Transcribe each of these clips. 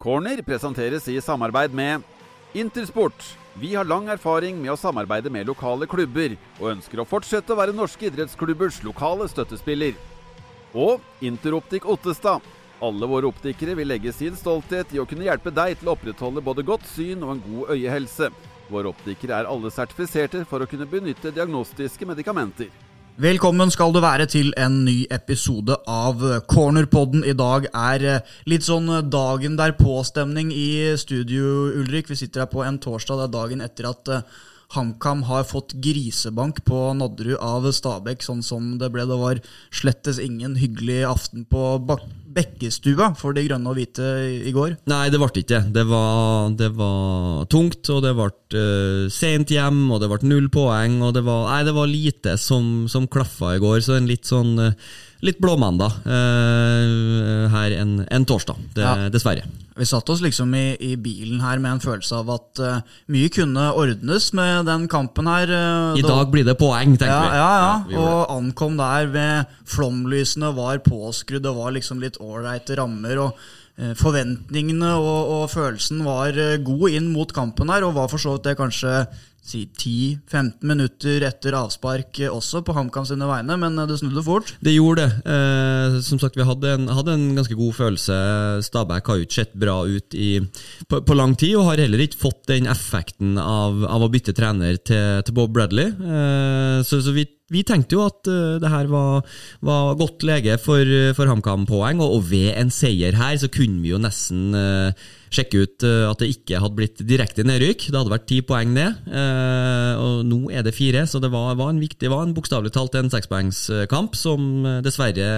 Corner presenteres i samarbeid med Intersport. Vi har lang erfaring med å samarbeide med lokale klubber, og ønsker å fortsette å være norske idrettsklubbers lokale støttespiller. Og Interoptik Ottestad. Alle våre optikere vil legge sin stolthet i å kunne hjelpe deg til å opprettholde både godt syn og en god øyehelse. Våre optikere er alle sertifiserte for å kunne benytte diagnostiske medikamenter. Velkommen skal du være til en ny episode av Cornerpodden. I dag er eh, litt sånn dagen derpå-stemning i studio, Ulrik. Vi sitter her på en torsdag. Det er dagen etter at eh, HamKam har fått grisebank på Nadderud av Stabæk, sånn som det ble. Det var slettes ingen hyggelig aften på Bekkestua for de grønne og hvite i går. Nei, det ble ikke det. Var, det var tungt, og det ble uh, sent hjem, og det ble null poeng. og Det var, nei, det var lite som, som klaffa i går, så en litt sånn uh, litt blåmandag uh, her en, en torsdag, det, ja. dessverre. Vi satt oss liksom i, i, bilen her med en følelse av at uh, mye kunne ordnes med den kampen her. Uh, I dag blir det poeng, tenker ja, vi. Ja, ja. ja og ankom der ved flomlysene var påskrudd, det var liksom litt ålreite rammer. og Forventningene og, og, følelsen var god inn mot kampen her, og var for så vidt det kanskje si 10-15 minutter etter avspark også på HamKam sine vegne, men det snudde fort. Det gjorde det. Eh, som sagt, vi hadde en, hadde en, ganske god følelse. Stabæk har jo ikke sett bra ut i, på, på, lang tid, og har heller ikke fått den effekten av, av å bytte trener til, til Bob Bradley. Eh, så, så vi vi tenkte jo at uh, det her var, var godt lege for, for HamKam-poeng, og, og, ved en seier her så kunne vi jo nesten uh, sjekke ut uh, at det ikke hadde blitt direkte nedrykk. Det hadde vært ti poeng ned, og nå er det fire, så det var, var en viktig, det var en bokstavelig talt en sekspoengskamp som dessverre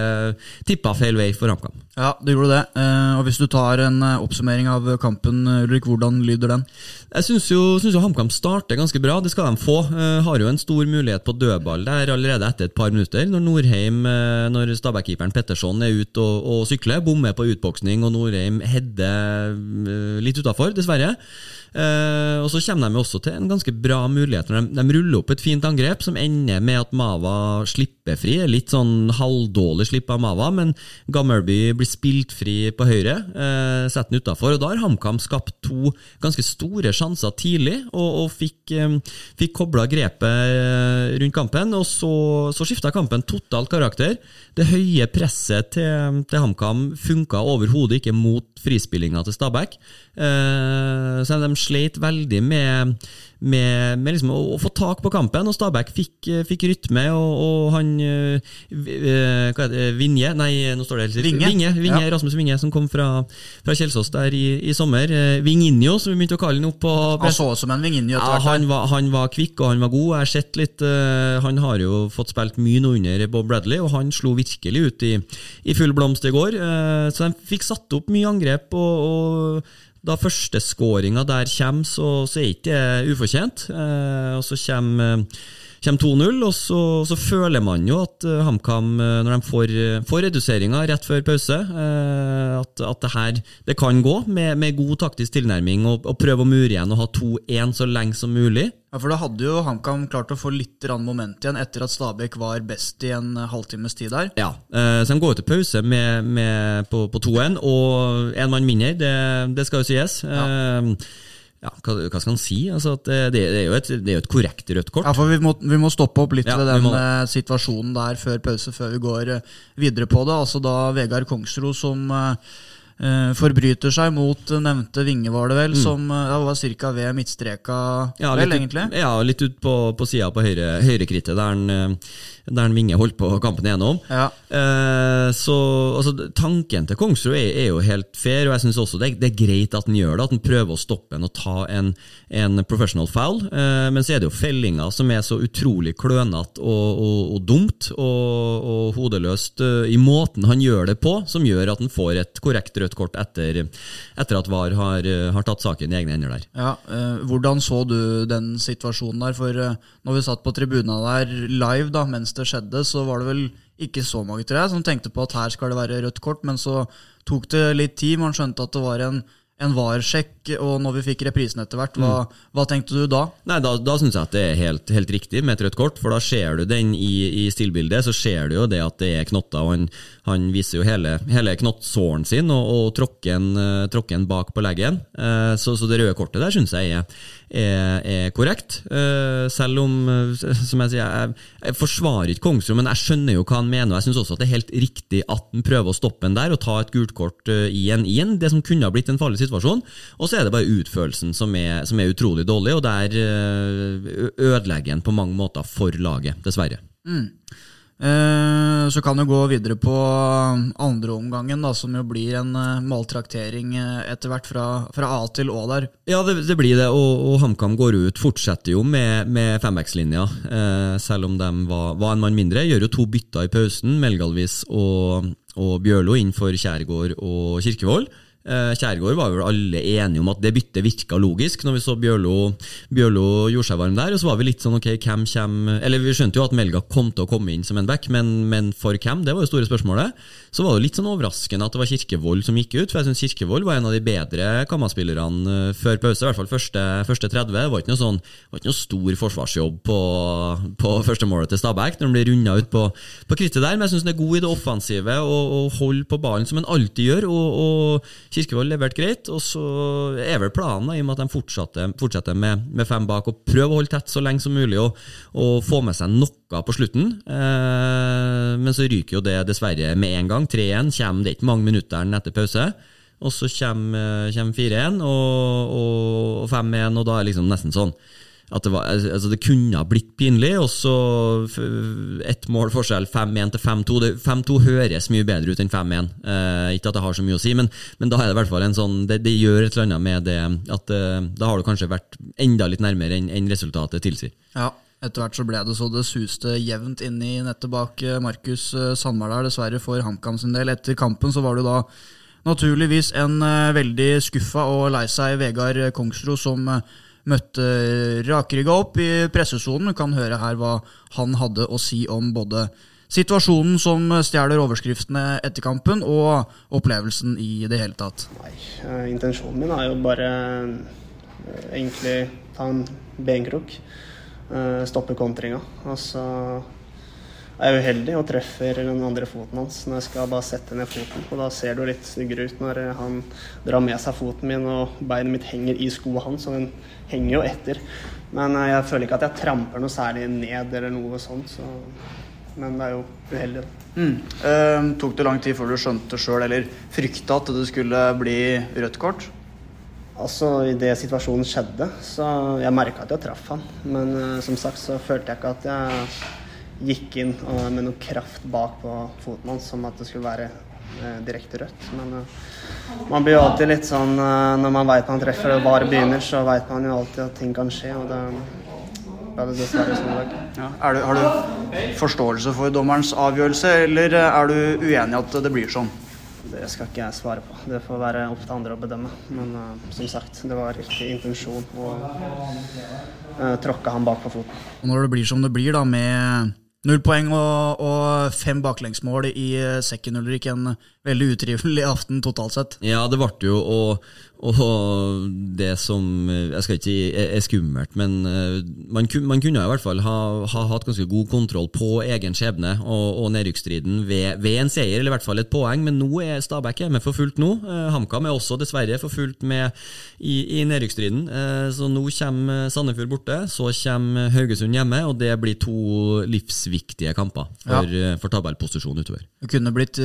tippa feil vei for HamKam. Ja, det gjorde det. og hvis du tar en oppsummering av kampen, Ulrik, hvordan lyder den? Jeg syns jo, synes jo HamKam starter ganske bra, det skal de få. har jo en stor mulighet på dødball der allerede etter et par minutter, når Norheim, eh, når Stabæk-keeperen Petterson er ute og, og sykler, bommer på utboksning, og Norheim header eh, litt utafor, dessverre. Eh, og Så kommer de også til en ganske bra mulighet. når de, de, ruller opp et fint angrep som ender med at Mava slipper fri. Litt sånn halvdårlig slipp av Mava, men Gammerby blir spilt fri på høyre. Eh, setter den utafor. Da har HamKam skapt to ganske store sjanser tidlig, og, og fikk, eh, fikk kobla grepet eh, rundt kampen. Og så, så skifta kampen totalt karakter. Det høye presset til, til HamKam funka overhodet ikke mot frispillinga til Stabæk. Eh, så de sleit veldig med, med, med liksom å, å, få tak på kampen, og Stabæk fikk, fikk rytme, og, og han øh, Hva er det, Vinje? Nei, nå står det helt Vinge, Vinge, Vinge ja. Rasmus Vinje, som kom fra, fra Kjelsås der i, i sommer. Vinginho, som vi begynte å kalle han opp på Han så ut som en Vinginho ja, han, var, han var kvikk, og han var god. Jeg har sett litt øh, Han har jo fått spilt mye nå under Bob Bradley, og han slo virkelig ut i, i full blomst i går. så de fikk satt opp mye angrep, og, og da førsteskåringa der kommer, så, så er ikke det ufortjent. Eh, og så kommer, kommer 2-0, og så, så, føler man jo at uh, HamKam, uh, når de får, uh, får reduseringa rett før pause, at, at, det her det kan gå med, med god taktisk tilnærming og, og prøve å mure igjen og ha 2-1 så lenge som mulig. Ja, for Da hadde jo HamKam klart å få litt moment igjen etter at Stabæk var best i en halvtimes tid der. Ja, uh, så de går til pause med, med på, på 2-1, og én mann mindre, det, det, skal jo sies. Ja. Eh, ja, hva, hva, skal han si? Altså det, det, er jo et, det er jo et korrekt rødt kort. Ja, for Vi må, vi må stoppe opp litt ja, ved den må... Eh, situasjonen der før pause, før vi går videre på det. Altså Da Vegard Kongsro som Uh, forbryter seg mot nevnte vinge, var det vel, mm. som uh, var ca. ved midtstreka, ja, vel, litt, egentlig? Ja, litt ut på, på sida på høyre, høyrekrittet, der han uh, der en Vinge holdt på kampen igjennom. Ja. Eh, så altså, Tanken til Kongsrud er, er, jo helt fair, og jeg syns også det, det, er greit at han gjør det. At han prøver å stoppe en og ta en, en professional foul. Eh, men så er det jo fellinga som er så utrolig klønete og, og, og, dumt og, og hodeløst uh, i måten han gjør det på, som gjør at han får et korrekt rødt kort etter, etter at VAR har, har, tatt saken i egne hender der. Ja, eh, Hvordan så du den situasjonen der? For når vi satt på tribuna der live da, mens det skjedde, så var det vel ikke så mange tror jeg, som tenkte på at her skal det være rødt kort, men så tok det litt tid. Man skjønte at det var en, en VAR-sjekk, og når vi fikk reprisen etter hvert, hva, hva tenkte du da? Nei, Da, da syns jeg at det er helt, helt riktig med et rødt kort, for da ser du den i, i stillbildet. Så ser du jo det at det er knotter, og han, han viser jo hele, hele knottsåren sin og, og tråkker en, eh, bak på leggen. Eh, så, så det røde kortet der syns jeg er, er, er korrekt. Eh, selv om, som jeg sier, jeg, jeg forsvarer ikke Kongsrud, men jeg skjønner jo hva han mener. og Jeg syns også at det er helt riktig at han prøver å stoppe han der og ta et gult kort i en, i det som kunne ha blitt en farlig situasjon. Og så er det bare utførelsen som er, som er utrolig dårlig, og der ødelegger han på mange måter for laget, dessverre. Eh, Så kan vi gå videre på andreomgangen, som jo blir en eh, maltraktering eh, etter hvert fra, fra A til Å der. Ja, det, det blir det, og, og HamKam går ut, fortsetter jo med, med fembackslinja, eh, selv om de var, var en mann mindre. Gjør jo to bytter i pausen, Melgalvis og, og Bjørlo inn for Kjærgaard og Kirkevold. Eh, Kjærgaard var vel alle enige om at det byttet virka logisk, når vi så Bjørlo, Bjørlo gjorde seg varm der. Og så var vi litt sånn ok, hvem kommer Eller vi skjønte jo at Melga kom til å komme inn som en back, men, men for hvem? Det var jo store spørsmålet. Så var det litt sånn overraskende at det var Kirkevold som gikk ut, for jeg syns Kirkevold var en av de bedre Kamma-spillerne eh, før pause, i hvert fall første, første 30. Det var ikke noe sånn det var ikke noe stor forsvarsjobb på, på første målet til Stabæk, når de blir runda ut på, på krittet der, men jeg syns han er god i det offensive og, og holder på ballen som han alltid gjør. og, og Kirkevold leverte greit, og så er vel planen, da, i og med at de fortsetter, fortsetter med, med, fem bak, og prøver å holde tett så lenge som mulig og, og få med seg noe på slutten. Eh, men så ryker jo det dessverre med en gang. 3-1 kommer det ikke mange minuttene etter pause. Og så kommer, kommer 4-1 og, og 5-1, og da er det liksom nesten sånn at det, var, altså det kunne ha blitt pinlig, og så ett mål forskjell, 5-1 til 5-2. 5-2 høres mye bedre ut enn 5-1. Eh, ikke at det har så mye å si, men, men da er det i hvert fall en sånn det, det gjør et eller annet med det at eh, da har du kanskje vært enda litt nærmere enn en resultatet tilsier. Ja, etter hvert så ble det så det suste jevnt inn i nettet bak eh, Markus Sandberg der, dessverre for HamKam sin del. Etter kampen så var det da naturligvis en eh, veldig skuffa og lei seg Vegard Kongsro som eh, møtte rakrygga opp i pressesonen. Du kan høre her hva han hadde å si om både situasjonen som stjeler overskriftene etter kampen, og opplevelsen i det hele tatt. Nei, eh, intensjonen min er jo bare eh, egentlig ta en benkrok, eh, stoppe kontringa. Og så er uheldig og treffer den andre foten hans når jeg skal bare sette ned foten. Og da ser det jo litt snyggere ut når han drar med seg foten min og beinet mitt henger i skoa hans, og den henger jo etter. Men eh, jeg føler ikke at jeg tramper noe særlig ned eller noe sånt, så Men det er jo uheldig, da. Mm. Eh, tok det lang tid før du skjønte sjøl, eller frykta at det skulle bli rødt kort? Altså, Idet situasjonen skjedde, så jeg merka at jeg traff han. Men eh, som sagt så følte jeg ikke at jeg gikk inn med noe kraft bak på foten hans, som at det skulle være eh, direkte rødt. Men eh, man blir jo alltid litt sånn eh, Når man veit man treffer og bare begynner, så veit man jo alltid at ting kan skje. Og det ble det dessverre sånn i dag. Ja. Du, har du forståelse for dommerens avgjørelse, eller er du uenig i at det blir sånn? Det skal ikke jeg svare på. Det får være opp til andre å bedømme. Men uh, som sagt, det var riktig intensjon å uh, tråkke han bak på foten. Og når det blir som det blir, da, med null poeng og, og fem baklengsmål i eh, sekken, Ulrik, en veldig utrivelig aften totalt sett. Ja, det ble jo, og, og det som Jeg skal ikke si er skummelt, men eh, man, man kunne i hvert fall ha, ha, hatt ganske god kontroll på egen skjebne og, og nedrykksstriden ved, ved, en seier, eller i hvert fall et poeng. Men nå er Stabæk hjemme for fullt nå. Eh, HamKam er også dessverre for fullt med i, i nedrykksstriden. Så nå kommer Sandefjord borte, så kommer Haugesund hjemme, og det blir to livsviktige kamper for, ja. for tabellposisjon utover. Det kunne blitt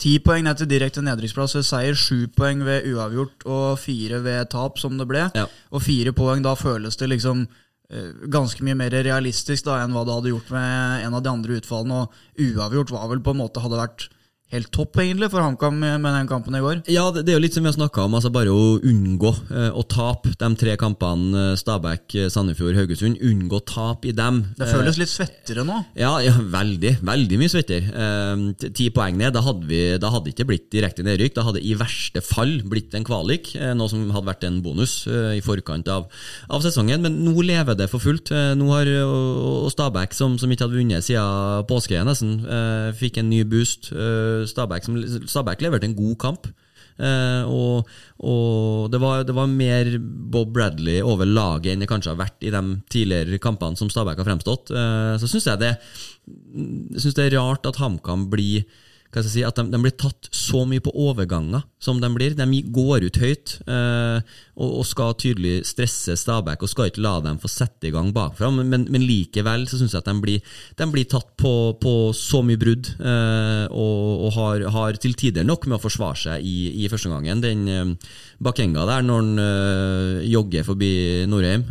Ti poeng ned til direkte nedrykksplass ved seier, sju poeng ved uavgjort og fire ved tap, som det ble. Ja. Og fire poeng, da føles det liksom eh, ganske mye mer realistisk da enn hva det hadde gjort med en av de andre utfallene. Og uavgjort var vel på en måte hadde vært helt topp, egentlig, for HamKam med den kampen i går. Ja, det, det er jo litt som vi har snakka om. altså Bare å unngå eh, å tape de tre kampene eh, Stabæk, Sandefjord, Haugesund. Unngå tap i dem. Det føles litt svettere nå? Ja, ja veldig. Veldig mye svettere. Eh, ti poeng ned. Da hadde vi da hadde ikke blitt direkte nedrykk. Da hadde i verste fall blitt en kvalik, eh, noe som hadde vært en bonus eh, i forkant av, av, sesongen. Men nå lever det for fullt. Eh, nå har og Stabæk, som, som, ikke hadde vunnet siden påske nesten, fikk en ny boost. Stabæk, som, Stabæk leverte en god kamp. Uh, og, og det, var, det var mer Bob Bradley over laget enn det kanskje har vært i de tidligere kampene som Stabæk har fremstått. Uh, så syns jeg det, synes det er rart at HamKam blir hva skal jeg si, at de, de, blir tatt så mye på overganger som de blir. De går ut høyt eh, og, og, skal tydelig stresse Stabæk og skal ikke la dem få sette i gang bakfra. Men, men, likevel så syns jeg at de blir, de blir tatt på, på, så mye brudd eh, og, og har, har, til tider nok med å forsvare seg i, i første gangen. Den eh, Bakenga der, når han jogger forbi Norheim,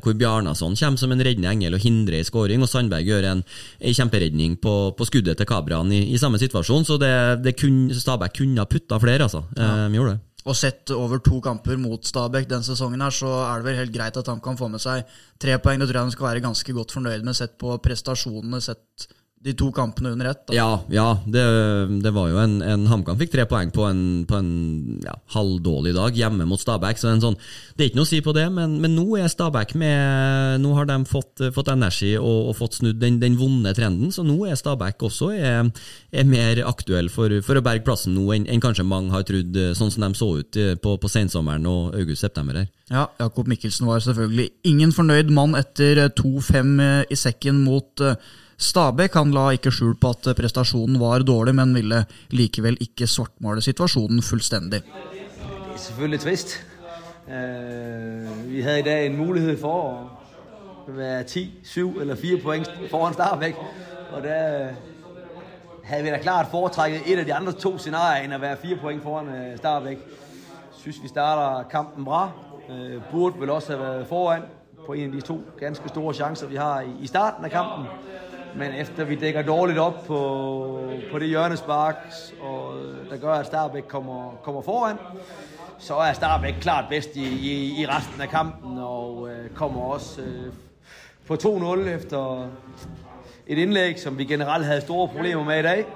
hvor Bjarnason kommer som en reddende engel og hindrer i skåring, og Sandberg gjør en, en kjemperedning på, på, skuddet til Kabran i, i samme situasjon så det, det kun, Stabæk kunne ha putta flere, altså. Ja. Eh, gjorde det. Og sett over to kamper mot Stabæk den sesongen, her, så er det vel helt greit at han kan få med seg tre poeng. Det tror jeg han skal være ganske godt fornøyd med, sett på prestasjonene, sett de to kampene under ett. Ja, ja det, det, var jo en, en HamKam fikk tre poeng på en, på en ja, halvdårlig dag hjemme mot Stabæk. Så sånn, det er ikke noe å si på det, men, men nå er Stabæk med Nå har de fått, fått energi og, og, fått snudd den, den, vonde trenden, så nå er Stabæk også er, er mer aktuell for, for, å berge plassen nå enn, enn kanskje mange har trodd, sånn som de så ut eh, på, på sensommeren og august-september her. Ja, Jakob Mikkelsen var selvfølgelig ingen fornøyd mann etter 2-5 i sekken mot uh, Stabæk han la ikke skjul på at prestasjonen var dårlig, men ville likevel ikke svartmale situasjonen fullstendig. Det er selvfølgelig trist. Uh, vi hadde i dag en mulighet for å være 10, 7 eller 4 poeng foran Stabæk. Og da hadde vi da klart foretrekket et av de andre to scenarioene enn å være 4 poeng foran uh, Stabæk. Syns vi starter kampen bra. Uh, burde vel også ha vært foran på en av de to ganske store sjanser vi har i starten av kampen. Men efter vi dækker dårligt op på, på det hjørnespark, og der gør, at Starbæk kommer, kommer foran, så er Starbæk klart bedst i, i, i resten af kampen, og øh, kommer også øh, på 2-0 efter et indlæg, som vi generelt havde store problemer med i dag.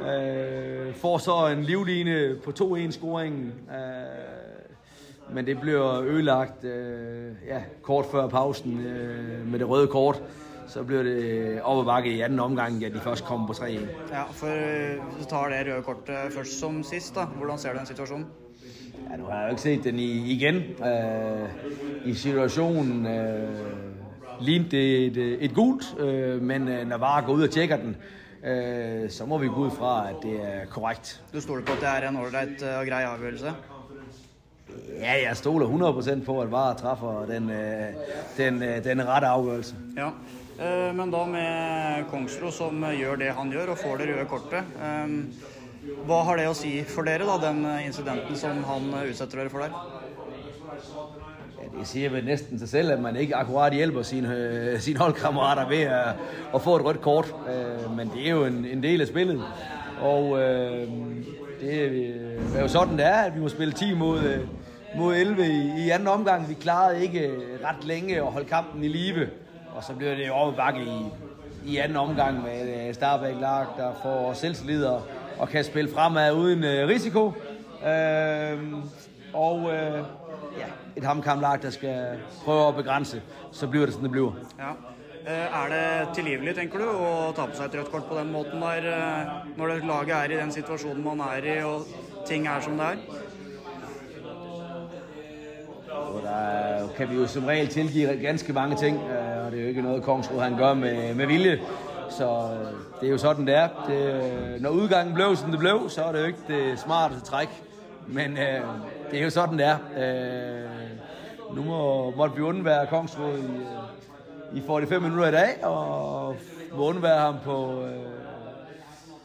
Øh, får så en livline på 2-1-scoringen, øh, men det bliver ødelagt øh, ja, kort før pausen øh, med det røde kort så blir det overveget i anden omgang, de først kommer på 3-1. Ja, for hvis du tar det røde kortet først som sist, da, hvordan ser du den situasjonen? Ja, nå har jeg jo ikke sett den i, igjen. Uh, I situasjonen uh, lignet det et, et gult, uh, men når VAR går ut og tjekker den, uh, så må vi gå ut fra, at det er korrekt. Du stoler på, at det er en ålreit og grei avgjørelse? Ja, jeg stoler 100% på, at VAR træffer den, den, den rette avgjørelsen. Ja. Eh, men da med Kongsro som gjør det han gjør og får det røde kortet. Eh, hva har det å si for dere, da, den incidenten som han utsetter dere for der? Ja, det sier vel nesten seg selv at man ikke akkurat hjelper sine, øh, sine holdkammerater ved å, få et rødt kort. Men det er jo en, en del av spillet. Og det er jo sånn det er. at Vi må spille 10 mot, mot 11 i, i andre omgang. Vi klarte ikke rett lenge å holde kampen i live. Og så bliver det over bakke i, i anden omgang med Starbæk lag, der får selvtillid og, og kan spille fremad uden øh, risiko. Øh, og øh, ja, et HamKam-lag, der skal prøve at begrænse, så bliver det sådan, det bliver. Ja. Er det tilgivelig, tenker du, å ta på seg et rødt kort på den måten der, når laget er i den situasjonen man er i, og ting er som det er? Og der kan vi jo som regel tilgive ganske mange ting, øh, og det er jo ikke noget, Kongsrud han gør med, med vilje. Så øh, det er jo sådan, det er. Det, øh, når udgangen blev, som det blev, så er det jo ikke det smarteste træk. Men øh, det er jo sådan, det er. Øh, nu må, måtte vi undvære Kongsrud i, i 45 minutter i dag, og må undvære ham på, øh,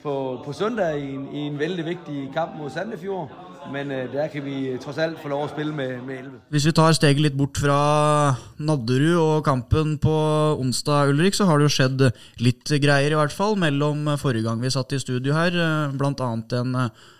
på, på søndag i en, i en veldig vigtig kamp mod Sandefjord. Men uh, der kan vi tross alt få lov å spille med, med 11. Hvis vi tar steget litt bort fra Nadderud og kampen på onsdag, Ulrik, så har det jo skjedd litt greier, i hvert fall, mellom forrige gang vi satt i studio her. bl.a. blant annet en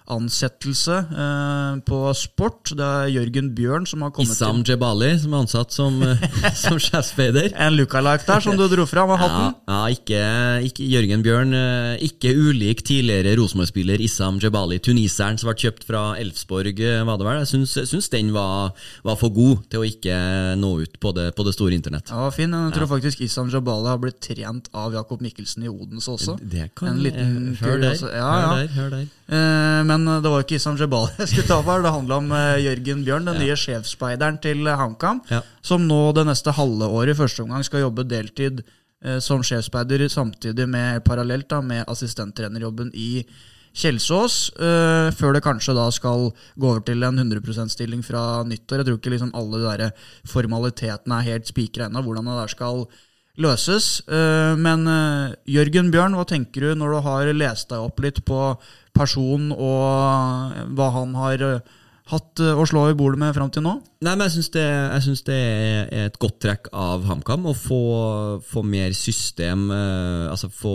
ansettelse eh, på sport. Det er Jørgen Bjørn som har kommet Issam til. Jebali som er ansatt som, eh, som sjefsspeider. en lookalike der som du dro fram av hatten? Ja, ja ikke, ikke, Jørgen Bjørn. Eh, ikke ulik tidligere Rosenborg-spiller Issam Jebali, tuniseren som ble kjøpt fra Elfsborg, eh, var det vel? Jeg syns, syns den var, var, for god til å ikke nå ut på det, på det store internett. Ja, fin. Jeg tror ja. faktisk Issam Jebali har blitt trent av Jakob Mikkelsen i Odense også. Det kan en liten hør der. Ja, hør der, hør der. Eh, men det var ikke Isam Jebal jeg skulle ta for. Det handla om eh, Jørgen Bjørn, den nye sjefsspeideren til eh, HamKam. Ja. Som nå det neste halve året i første omgang skal jobbe deltid eh, som sjefsspeider, samtidig med parallelt da, med assistenttrenerjobben i Kjelsås. eh, før det kanskje da skal gå over til en 100 %-stilling fra nyttår. Jeg tror ikke liksom alle de der formalitetene er helt spikra ennå, hvordan det der skal løses. Eh, Men eh, Jørgen Bjørn, hva tenker du når du har lest deg opp litt på person og eh, hva han har hatt å slå i bordet med fram til nå? Nei, men jeg syns det, jeg synes det er et godt trekk av HamKam å få, få mer system, eh, altså få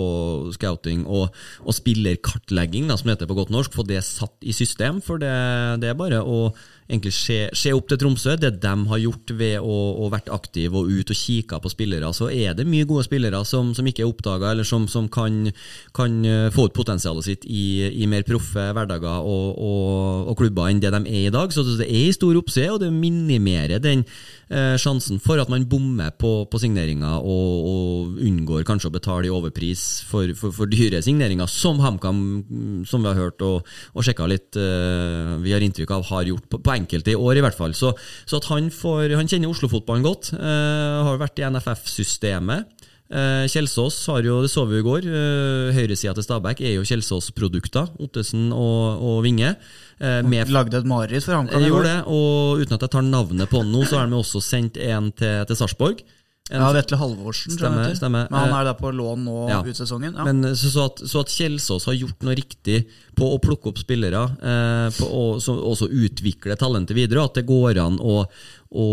scouting og, og spillerkartlegging, da, som det heter på godt norsk, få det satt i system. For det, det er bare å egentlig se, se opp til Tromsø. Det de har gjort ved å, å vært aktive og ut og kikka på spillere, så er det mye gode spillere som, som ikke er oppdaga, eller som, som kan, kan eh, få ut potensialet sitt i, i mer proffe hverdager og, og, og klubber enn det de er i dag. Så det er i stor oppside, og det minimerer den eh, sjansen for at man bommer på, på signeringer og, og unngår kanskje å betale i overpris for, for, for dyre signeringer, som HamKam, mm, som vi har hørt og, og sjekka litt, eh, vi har inntrykk av har gjort på, på enkelte i år, i hvert fall. Så, så at han får Han kjenner Oslo-fotballen godt, eh, har vært i NFF-systemet. Eh, Kjelsås har jo, det så vi i går, eh, høyresida til Stabæk er jo Kjelsås-produkter. Ottesen og, og Vinge. Eh, med Lagde et mareritt for HamKam. i går. gjorde det, og uten at jeg tar navnet på han nå, så har de også sendt en til, til Sarpsborg. En- Ja, Vetle Halvorsen. Stemmer, stemmer. Men han er der på lån nå ja. ut sesongen. Ja. Men så, så, at, så at Kjelsås har gjort noe riktig på å plukke opp spillere, eh, på å så, også utvikle talentet videre, og at det går an å, å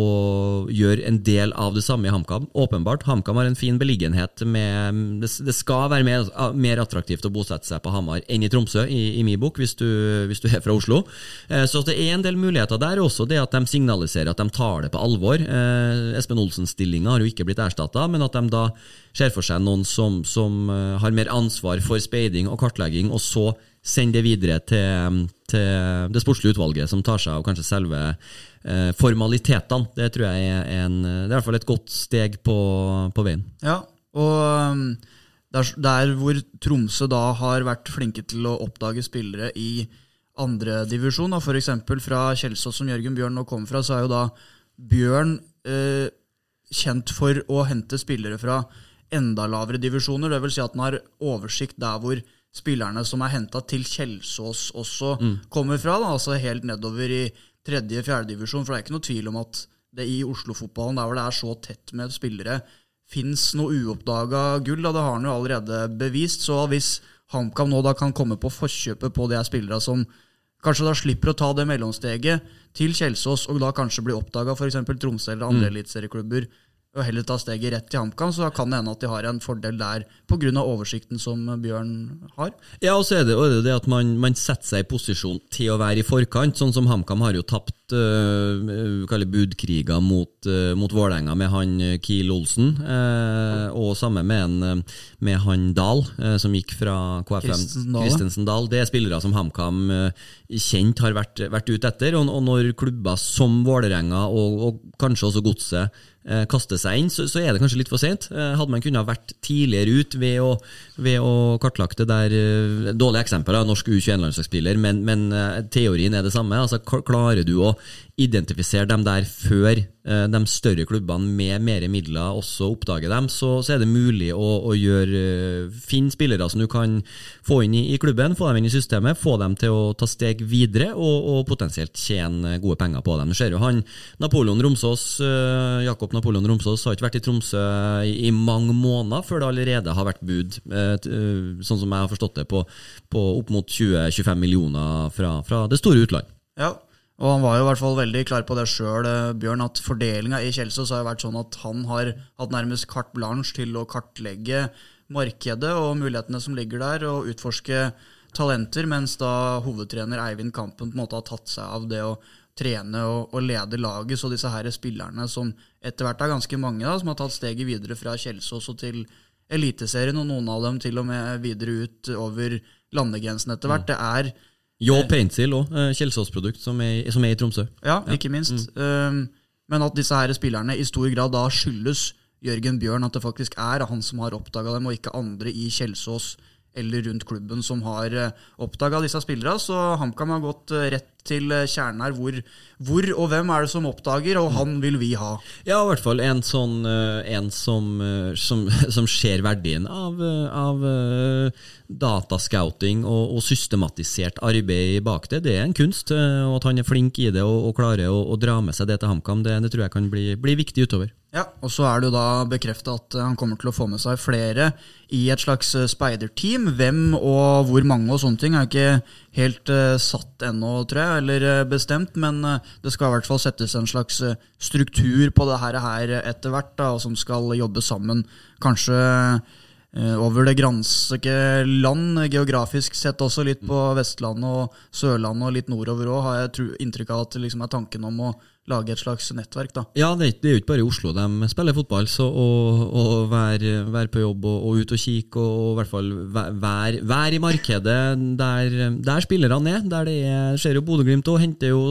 gjøre en del av det samme i HamKam. Åpenbart. HamKam har en fin beliggenhet med Det, skal være mer, mer attraktivt å bosette seg på Hamar enn i Tromsø, i, i min bok, hvis du, hvis du er fra Oslo. Eh, så det er en del muligheter der, også det at de signaliserer at de tar det på alvor. Eh, Espen Olsen-stillinga har jo ikke blitt erstatta, men at de da ser for seg noen som, som har mer ansvar for speiding og kartlegging, og så sender det videre til, til det sportslige utvalget, som tar seg av kanskje selve eh, formalitetene. Det tror jeg er, en, det er i hvert fall et godt steg på, på veien. Ja, og um, der, der hvor Tromsø da har vært flinke til å oppdage spillere i andredivisjon, f.eks. fra Kjelsås, som Jørgen Bjørn nå kommer fra, så er jo da Bjørn eh, kjent for å hente spillere fra enda lavere divisjoner. Det vil si at han har oversikt der hvor spillerne som er henta til Kjelsås også kommer fra. Da, altså helt nedover i tredje-fjerde divisjon. For det er ikke noe tvil om at det i Oslo-fotballen, der hvor det er så tett med spillere, fins noe uoppdaga gull. Da. Det har han jo allerede bevist. Så hvis HamKam nå da kan komme på forkjøpet på de spillerne som kanskje da slipper å ta det mellomsteget til Kjelsås, og da kanskje bli oppdaga f.eks. Tromsø eller andre eliteserieklubber, og heller ta steget rett til HamKam, så kan det hende at de har en fordel der pga. oversikten som Bjørn har. Ja, og så er det jo det at man, man setter seg i posisjon til å være i forkant. Sånn som HamKam har jo tapt uh, budkriger mot, uh, mot Vålerenga med han eh, Kiel Olsen, uh, og samme med, en, med han Dahl, som gikk fra KFM. Kristensen Dahl. Det er spillere som HamKam kjent har vært, vært ute etter. Og, og når klubber som Vålerenga, og, og kanskje også Godset, kaste seg inn, så, så er det kanskje litt for sent. Hadde man kunnet vært tidligere ut ved å, ved å kartlagt det der Dårlig eksempel av norsk U21-landslagsspiller, men, men teorien er det samme. Altså, klarer du å identifisere dem der før eh, de større klubbene med mer midler også oppdager dem, så, så er det mulig å, å gjøre eh, finne spillere som du kan få inn i, i klubben, få dem inn i systemet, få dem til å ta steg videre og, og potensielt tjene gode penger på dem. Du ser jo han Napoleon Romsås, eh, Jakob Napoleon Romsås har ikke vært i Tromsø i, i mange måneder før det allerede har vært bud, sånn som jeg har forstått det, på, på opp mot 20-25 millioner fra, fra det store utland. Ja, og han var jo i hvert fall veldig klar på det sjøl, Bjørn, at fordelinga i Kjelsås har jo vært sånn at han har hatt nærmest carte blanche til å kartlegge markedet og mulighetene som ligger der, og utforske talenter, mens da hovedtrener Eivind Kampen på en måte har tatt seg av det å trene og, og lede laget. Så disse her spillerne, som etter hvert er ganske mange, da, som har tatt steget videre fra Kjelsås og til Eliteserien, og noen av dem til og med videre ut over landegrensen etter hvert, det er Jo Paintsil òg, Kjelsås-produkt, som, som er i Tromsø. ja, ikke minst. Mm. men at disse her spillerne i stor grad da skyldes Jørgen Bjørn, at det faktisk er han som har oppdaga dem, og ikke andre i Kjelsås eller rundt klubben som har oppdaga disse spillerne. Så HamKam har gått rett til kjernen her. Hvor, hvor, og hvem er det som oppdager, og han vil vi ha? Ja, i hvert fall en sånn En som, som, som ser verdien av, av datascouting og, og, systematisert arbeid bak det. Det er en kunst, og at han er flink i det og, og klarer å, å, dra med seg det til HamKam, det, det tror jeg kan bli, bli viktig utover. Ja, og så er det jo da bekrefta at han kommer til å få med seg flere i et slags eh, speiderteam. Hvem og hvor mange og sånne ting er ikke helt uh, satt ennå, tror jeg, eller uh, bestemt. Men uh, det skal i hvert fall settes en slags struktur på det her, her etter hvert, da, som skal jobbe sammen. Kanskje over det granske land, geografisk sett også, litt på Vestlandet og Sørlandet og litt nordover òg, har jeg inntrykk av at det liksom er tanken om å lage et slags nettverk. da. Ja, det er, jo ikke bare i Oslo de spiller fotball. så Å, være, være, på jobb og, og, ut og kikke, og, i hvert fall være, være i markedet der, der spillerne er. der det er, ser jo Bodø-Glimt òg henter jo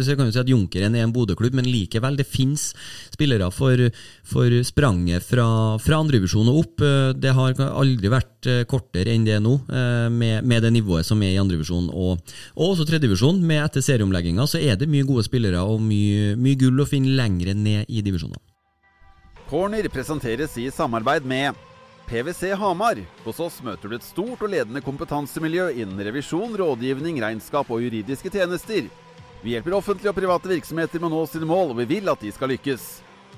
så kan jo si at Junkeren er en Bodø-klubb, men likevel, det fins spillere for, for spranget fra, fra andredivisjon og opp. Det har aldri vært eh, kortere enn det er nå, eh, med, med det nivået som er i andredivisjon og, og også tredjedivisjon. Etter serieomlegginga så er det mye gode spillere og mye mye, mye gull å finne lengre ned i divisjonene. Corner presenteres i samarbeid med PwC Hamar. Hos oss møter du et stort og ledende kompetansemiljø innen revisjon, rådgivning, regnskap og juridiske tjenester. Vi hjelper offentlige og private virksomheter med å nå sine mål, og vi vil at de skal lykkes.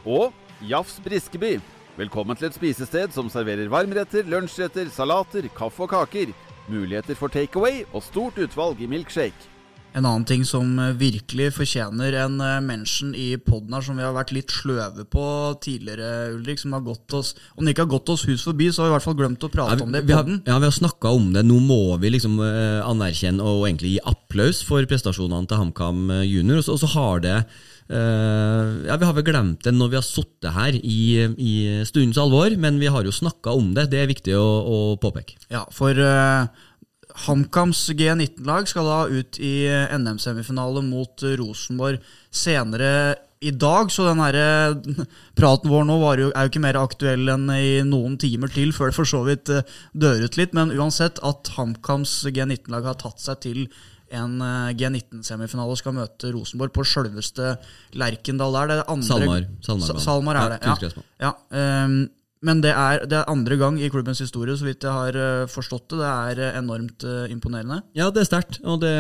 Og Jafs Briskeby. Velkommen til et spisested som serverer varmretter, lunsjretter, salater, kaffe og kaker. Muligheter for takeaway og stort utvalg i milkshake. En annen ting som eh, virkelig fortjener en eh, mention i poden her, som vi har vært litt sløve på tidligere, Ulrik, som har gått oss Om det ikke har gått oss hus forbi, så har vi i hvert fall glemt å prate ja, om det i poden. Ja, vi har snakka om det. Nå må vi liksom uh, anerkjenne og egentlig gi applaus for prestasjonene til HamKam junior, og så, og så har det Uh, ja, Vi har vel glemt det når vi har sittet her i, i, stundens alvor, men vi har jo snakka om det. Det er viktig å, å påpeke. Ja, for uh, HamKams G19-lag skal da ut i NM-semifinale mot Rosenborg senere i dag, så den her eh, praten vår nå jo, er jo ikke mer aktuell enn i noen timer til før det for så vidt eh, dør ut litt. Men uansett at HamKams G19-lag har tatt seg til en eh, G19-semifinale og skal møte Rosenborg på sjølveste Lerkendal der. Det andre, Salmar. Salmar, Salmar er det. Ja, ja, um, men det er, det er, andre gang i klubbens historie, så vidt jeg har uh, forstått det. Det er uh, enormt uh, imponerende. Ja, det er sterkt. Og det,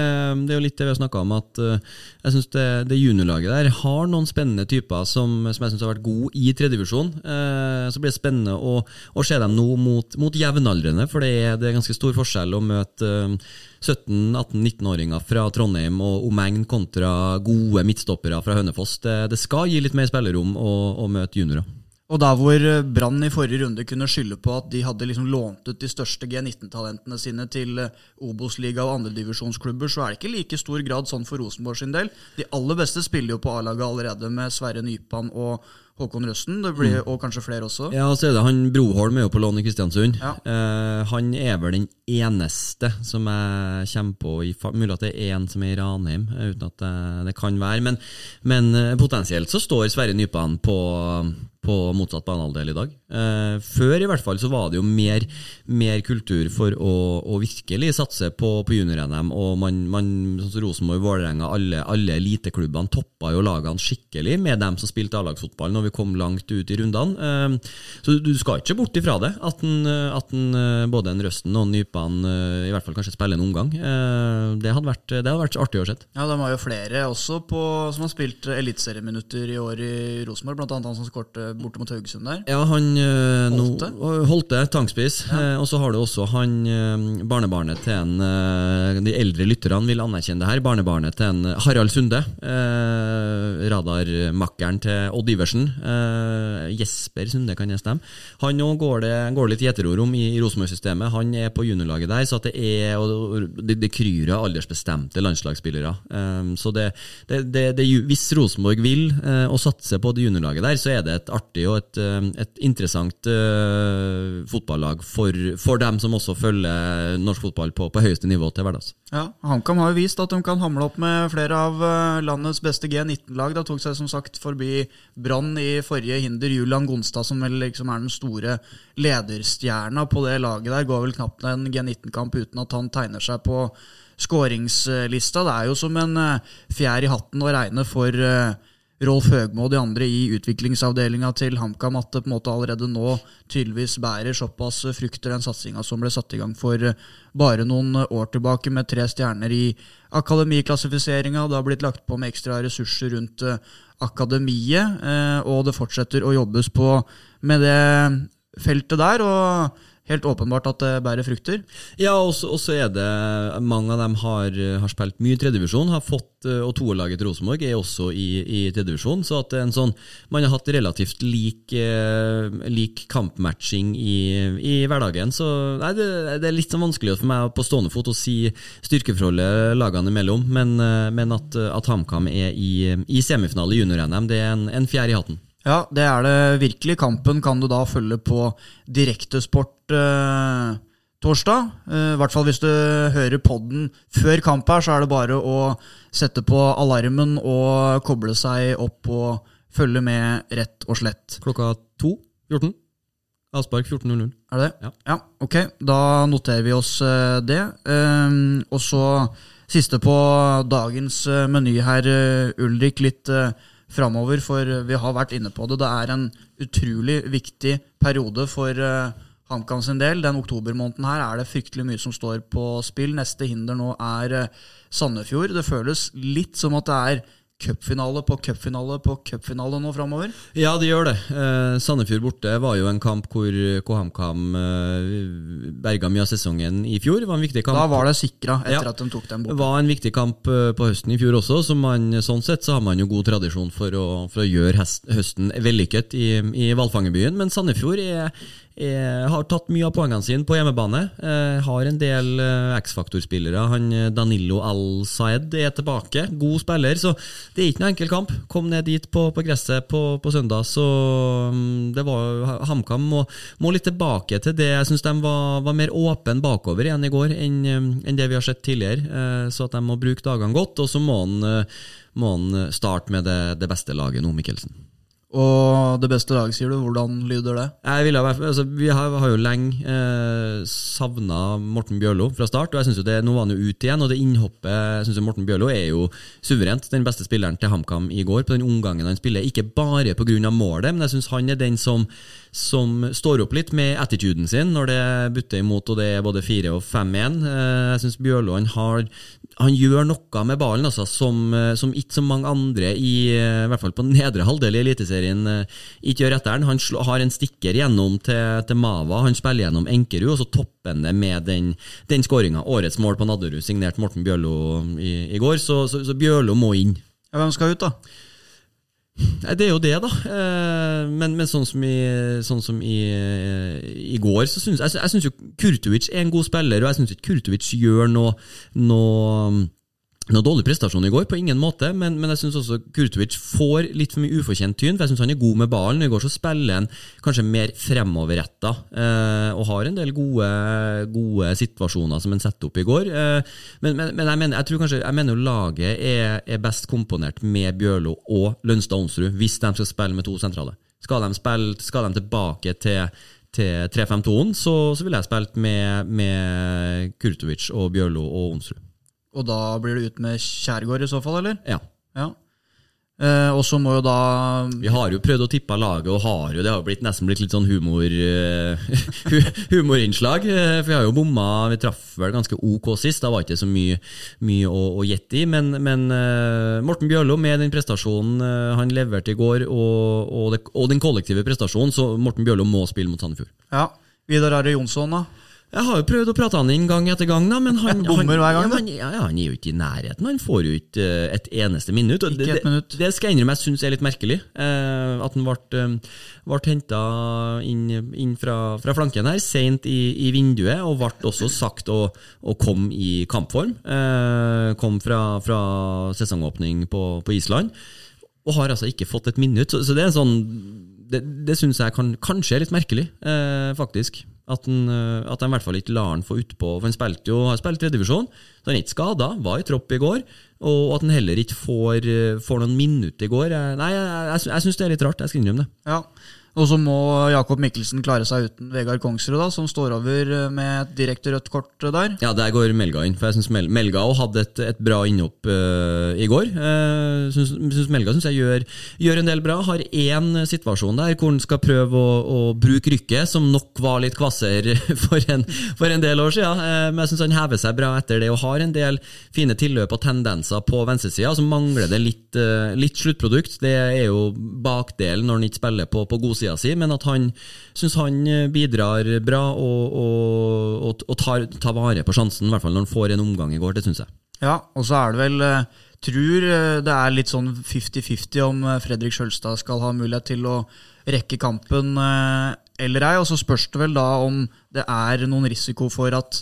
det, er jo litt det vi har snakka om, at jeg syns det, det juniorlaget der har noen spennende typer som, som jeg syns har vært gode i tredjedivisjon. så blir det spennende å, å se dem nå mot, mot jevnaldrende, for det er, det er ganske stor forskjell å møte 17-18-19-åringer fra Trondheim og omegn kontra gode midtstoppere fra Hønefoss. Det, det skal gi litt mer spillerom å, å møte juniorer. Og der hvor eh, Brann i forrige runde kunne skylde på at de hadde liksom lånt ut de største G19-talentene sine til eh, Obos-liga og andredivisjonsklubber, så er det ikke like stor grad sånn for Rosenborg sin del. De aller beste spiller jo på A-laget allerede, med Sverre Nypan og Håkon Røsten, det blir, mm. og kanskje flere også. Ja, og så er det han Broholm er jo på lån i Kristiansund. Ja. Eh, han er vel den eneste som jeg kommer på i Mulig at det er én som er i Ranheim, eh, uten at det, det kan være. Men, men, potensielt så står Sverre Nypan på, på motsatt banehalvdel i dag. Eh, før i hvert fall så var det jo mer, mer kultur for å, å, virkelig satse på, på junior-NM. Og man, man sånn som Rosenborg, Vålerenga, alle, alle eliteklubbene toppa jo lagene skikkelig med dem som spilte A-lagsfotball når vi kom langt ut i rundene. Eh, så du skal ikke bort ifra det, at, den, at en, eh, både en Røsten og Nypan eh, i hvert fall kanskje spiller en omgang. Eh, det, hadde vært, det hadde vært artig å se. Ja, de har jo flere også på, som har spilt eliteserieminutter i år i Rosenborg, bl.a. han som skårte borte mot Haugesund der. Ja, han uh, Holte, no, Holte tankspiss. Ja. Uh, og så har du også han barnebarnet til en De eldre lytterne vil anerkjenne det her. Barnebarnet til en Harald Sunde. radarmakkeren til Odd Iversen. Jesper Sunde, kan jeg stemme. Han òg går, går, litt gjeterord om i, i Rosenborg-systemet. Han er på juniorlaget der, så det er og det, det kryr av aldersbestemte landslagsspillere. så det, det, det, hvis Rosenborg vil å satse på det juniorlaget der, så er det et artig og et, eh, et interessant uh, fotballag for, for, dem som også følger norsk fotball på, på høyeste nivå til hverdags. Ja, HamKam har jo vist at de kan hamle opp med flere av eh, landets beste G19-lag. Det tok seg som sagt forbi Brann i forrige hinder, Julian Gonstad, som vel liksom er den store lederstjerna på det laget der, går vel knapt en G19-kamp uten at han tegner seg på skåringslista. Det er jo som en fjær i hatten å regne for eh, Rolf Høgmo og de andre i utviklingsavdelinga til HamKam at det på en måte allerede nå tydeligvis bærer såpass frukter, den satsinga som ble satt i gang for eh, bare noen år tilbake, med tre stjerner i akademiklassifiseringa. Det har blitt lagt på med ekstra ressurser rundt eh, akademiet, eh, og det fortsetter å jobbes på med det feltet der. og Helt åpenbart at det bærer frukter. Ja, og så er det Mange av dem har, har spilt mye i tredjedivisjon, har fått, eh, og toerlaget til Rosenborg er også i, i tredjedivisjon. Så at en sånn, man har hatt relativt lik, eh, lik kampmatching i, i hverdagen. Så nei, det, det er litt sånn vanskelig for meg på stående fot å si styrkeforholdet lagene imellom, men, eh, men at, at HamKam er i, i semifinale i junior-NM, det er en, en fjær i hatten. Ja, det er det virkelig. Kampen kan du da følge på Direktesport eh, torsdag. Eh, I hvert fall hvis du hører podden før kamp her, så er det bare å sette på alarmen og koble seg opp og følge med rett og slett. Klokka to? 14? Avspark 14.00. Er det Ja. Ja, ok. Da noterer vi oss eh, det. Ehm, og så siste på dagens eh, meny her, eh, Ulrik. Litt uh, framover, for vi har vært inne på det. Det er en utrolig viktig periode for uh, HamKam sin del. Den oktobermåneden her er det fryktelig mye som står på spill. Neste hinder nå er uh, Sandefjord. Det føles litt som at det er cupfinale på cupfinale på cupfinale nå framover. Ja, det gjør det. Eh, Sandefjord borte var jo en kamp hvor KamKam eh, berga mye av sesongen i fjor. Det var en viktig kamp. Da var det sikra etter Ja. at de tok den Det bort. var en viktig kamp eh, på høsten i fjor også, så man, sånn sett så har man jo god tradisjon for å, for å gjøre høsten vellykket i, i Valfangerbyen. Men Sandefjord er, har tatt mye av poengene sine på hjemmebane. Eh, har en del eh, X-faktorspillere. Han eh, Danilo Al-Saed er tilbake. God spiller, så det er ikke noen enkel kamp. Kom ned dit på, på gresset på, på søndag, så mm, det var HamKam må, må litt tilbake til det. Jeg syns de var, var mer åpen bakover igjen i går enn eh, enn det vi har sett tidligere. Eh, Så at de må bruke dagene godt, og så må han, eh, må han starte med det, det beste laget nå, Mikkelsen. Og det beste laget, sier du. Hvordan lyder det? Jeg vært- altså, vi har, har jo lenge eh, savna Morten Bjørlo fra start. og jeg synes jo det, Nå var han jo ute igjen, og det innhoppet synes jo Morten Bjørlo er jo suverent den beste spilleren til HamKam i går. På den omgangen han spiller. Ikke bare pga. målet, men jeg syns han er den som, som står opp litt med attituden sin når det butter imot og det er både 4 og 5-1. Eh, jeg syns Bjørlo han gjør noe med ballen altså, som, eh, som ikke så mange andre, i, eh, i hvert fall på nedre halvdel i Eliteserien, ikke gjør etter den. Han har en stikker gjennom til, til Mava, han spiller gjennom Enkerud, og så topper han det med den, den skåringa. Årets mål på Nadderud, signert Morten Bjørlo i, i går, så, så, så Bjørlo må inn. Hvem skal ut, da? Nei, Det er jo det, da. Eh, Men, men sånn som i, sånn som i, i går, så synes, jeg, jeg synes jo Kurtovic er en god spiller, og jeg syns ikke Kurtovic gjør noe, noe noe dårlig prestasjon i går, på ingen måte, men, men jeg syns også Kurtovic får litt for mye ufortjent tyn. for Jeg syns han er god med ballen. I går så spiller han kanskje mer fremoverretta eh, og har en del gode, gode situasjoner som han setter opp i går. Eh, men, men, men jeg, mener, jeg kanskje Jeg mener jo laget er, er best komponert med Bjørlo og Lønstad Onsrud, hvis de skal spille med to sentrale. Skal de, spille, skal de tilbake til til 3-5-2-en, så, så ville jeg spilt med, med Kurtovic og Bjørlo og Onsrud. Og da blir det ut med Kjærgaard i så fall, eller? Ja. Ja. Eh, og så må jo da Vi har jo prøvd å tippe laget, og har jo, det har jo blitt, nesten blitt litt sånn humor, eh, humorinnslag. eh, For vi har jo bomma, vi traff vel ganske ok sist, da var det ikke så mye, mye å, å gjette i. Men, men eh, Morten Bjørlo med den prestasjonen han leverte i går, og, og, det, og den kollektive prestasjonen, så Morten Bjørlo må spille mot Sandefjord. Ja. Vidar Are Jonsson, da? Jeg har jo prøvd å prate han inn gang etter gang, da, men han, han, hver gang, ja, han, ja, han er jo ikke i nærheten. Han får jo ikke eh, et eneste minutt. Ikke det, et minutt. Det, det skal jeg innrømme jeg syns er litt merkelig. Eh, at han ble, eh, ble henta inn, inn fra, fra flanken her seint i, i vinduet, og ble også sagt å, å komme i kampform. Eh, kom fra, fra sesongåpning på, på Island, og har altså ikke fått et minutt. Så, så det er sånn det, det syns jeg kan, kanskje er litt merkelig, eh, faktisk. At han, eh, at han i hvert fall ikke lar han få utpå. For han spilte jo, har spilt tredjevisjon, så han er ikke skada. Var i tropp i går. Og at han heller ikke får, eh, får noen minutter i går. Nei, jeg, jeg, jeg syns det er litt rart. Jeg skal innrømme det. Ja, og så må Jakob Mikkelsen klare seg uten Vegard Kongsrud, da, som står over eh, med et direkte rødt kort eh, der. Ja, der går Melga inn. For jeg synes Mel Melga hadde et, et bra innhopp uh, i går. Uh, synes, synes Melga synes jeg gjør, gjør, en del bra. Har én situasjon der hvor han skal prøve å, å, bruke rykket, som nok var litt kvasser for for en del år siden. Uh, men jeg syns han hever seg bra etter det og har en del fine tilløp og tendenser på venstresida. Så mangler det litt, litt, sluttprodukt. Det er jo bakdelen når han ikke spiller på, på god sida si, men at han syns han eh, bidrar bra og, og, og tar, tar, vare på sjansen, i hvert fall når han får en omgang i går. Det syns jeg. Ja, og så er det vel eh, Tror eh, det er litt sånn 50-50 om Fredrik Sjølstad skal ha mulighet til å rekke kampen eller ei. Og så spørs det vel da om det er noen risiko for at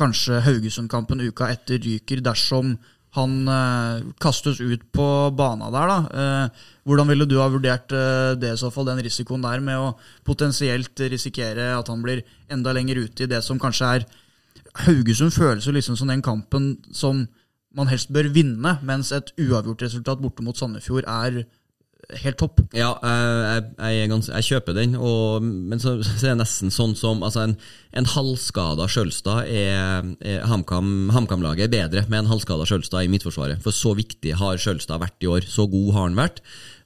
kanskje Haugesund-kampen uka etter ryker dersom han eh, kastes ut på bana der. da. Eh, hvordan ville du ha vurdert eh, det i så fall, den risikoen der med å potensielt risikere at han blir enda lenger ute i det som kanskje er Haugesund føles jo liksom som den kampen som man helst bør vinne, mens et uavgjort resultat borte mot Sandefjord er helt topp. Ja, jeg, jeg, gans, jeg kjøper den, og, men så, så, er det nesten sånn som altså En, en halvskada Sjølstad er, er HamKam-laget er bedre med en halvskada Sjølstad i Midtforsvaret. For så viktig har Sjølstad vært i år. Så god har han vært.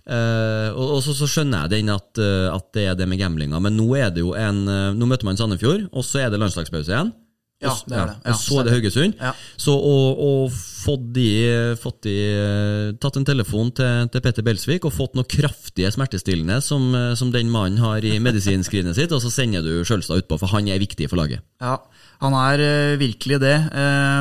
Uh, og, og så, så, skjønner jeg den at, uh, at, det er det med gamblinga, men nå er det jo en uh, Nå møter man Sandefjord, og så er det landslagspause igjen. Ja, det er det. Ja, og så er det Haugesund. Ja. Så å, å fått de, fått de, tatt en telefon til, til Petter Belsvik og fått noe kraftige smertestillende som, som den mannen har i medisinskrinet sitt, og så sender du Sjølstad utpå, for han er viktig for laget. Ja, han er virkelig det.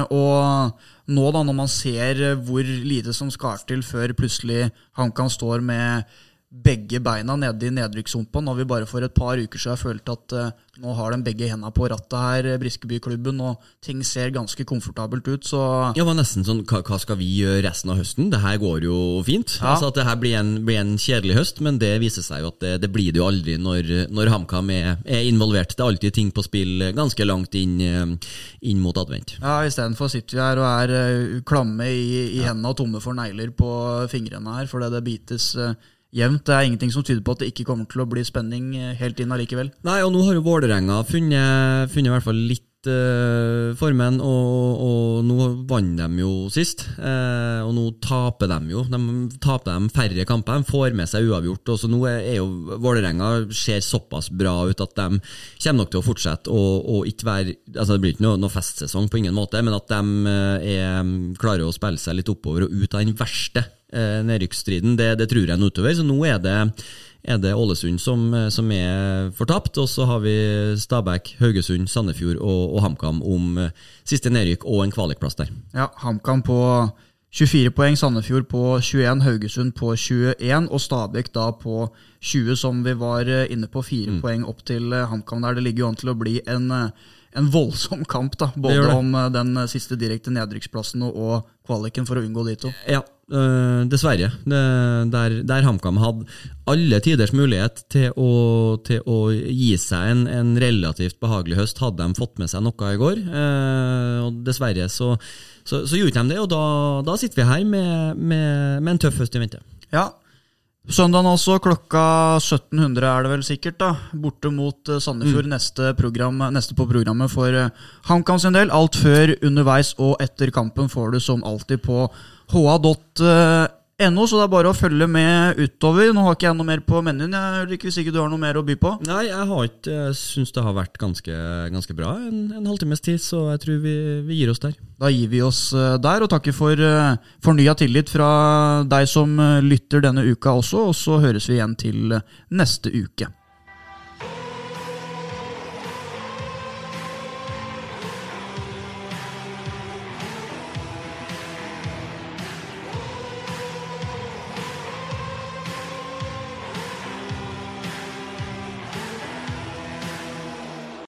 Og nå, da, når man ser hvor lite som skal til før plutselig HamKam står med begge beina nede i nedrykkssumpa når vi bare for et par uker siden følte at uh, nå har de begge hendene på rattet her, eh, Briskebyklubben, og ting ser ganske komfortabelt ut. Så Ja, det var nesten sånn hva, skal vi gjøre resten av høsten? Det her går jo fint. Ja. Altså At det her blir en, blir en, kjedelig høst, men det viser seg jo at det, det blir det jo aldri når, når HamKam er, er, involvert. Det er alltid ting på spill ganske langt inn, eh, inn mot advent. Ja, istedenfor sitter vi her og er uh, klamme i, i ja. hendene og tomme for negler på fingrene her fordi det bites. Uh, jevnt. Det er ingenting som tyder på at det ikke kommer til å bli spenning eh, helt inn allikevel. Nei, og nå har jo Vålerenga funnet, funnet i hvert fall litt uh, formen, og, og, nå vant de jo sist. Uh, og nå taper de jo. De taper de færre kamper, de får med seg uavgjort. Og så nå er, er jo Vålerenga ser såpass bra ut at de kommer nok til å fortsette å, ikke være altså Det blir ikke noe, noe, festsesong på ingen måte, men at de er, klarer å spille seg litt oppover og ut av den verste uh, nedrykksstriden. Det, det, tror jeg nå utover. Så nå er det, er det Ålesund som, som, er fortapt. Og så har vi Stabæk, Haugesund, Sandefjord og, og HamKam om eh, siste nedrykk og en kvalikplass der. Ja, HamKam på 24 poeng, Sandefjord på 21, Haugesund på 21 og Stabæk da på 20, som vi var eh, inne på. Fire mm. poeng opp til eh, HamKam der. Det ligger jo an til å bli en en voldsom kamp, da, både om den siste direkte nedrykksplassen og kvaliken for å unngå de to. Ja, Uh, dessverre. Det, der der HamKam hadde alle tiders mulighet til å, til å gi seg en, en, relativt behagelig høst, hadde de fått med seg noe i går. Uh, og Dessverre så, så, så, gjorde de det, og da, da sitter vi her med, med, med en tøff høst i vente. Ja, Søndagen også, klokka 1700 er det vel sikkert, da. Borte mot eh, Sandefjord. Mm. Neste, program, neste, på programmet for HamKam sin del. Alt før, underveis og etter kampen får du som alltid på ha.no, så det er bare å følge med utover. Nå har ikke jeg noe mer på menyen, jeg, hvis ikke du har noe mer å by på? Nei, jeg har ikke Jeg syns det har vært ganske, ganske bra en, en, halvtimes tid, så jeg tror vi, vi, gir oss der. Da gir vi oss eh, der, og takker for uh, fornya tillit fra deg som eh, lytter denne uka også, og så høres vi igjen til neste uke.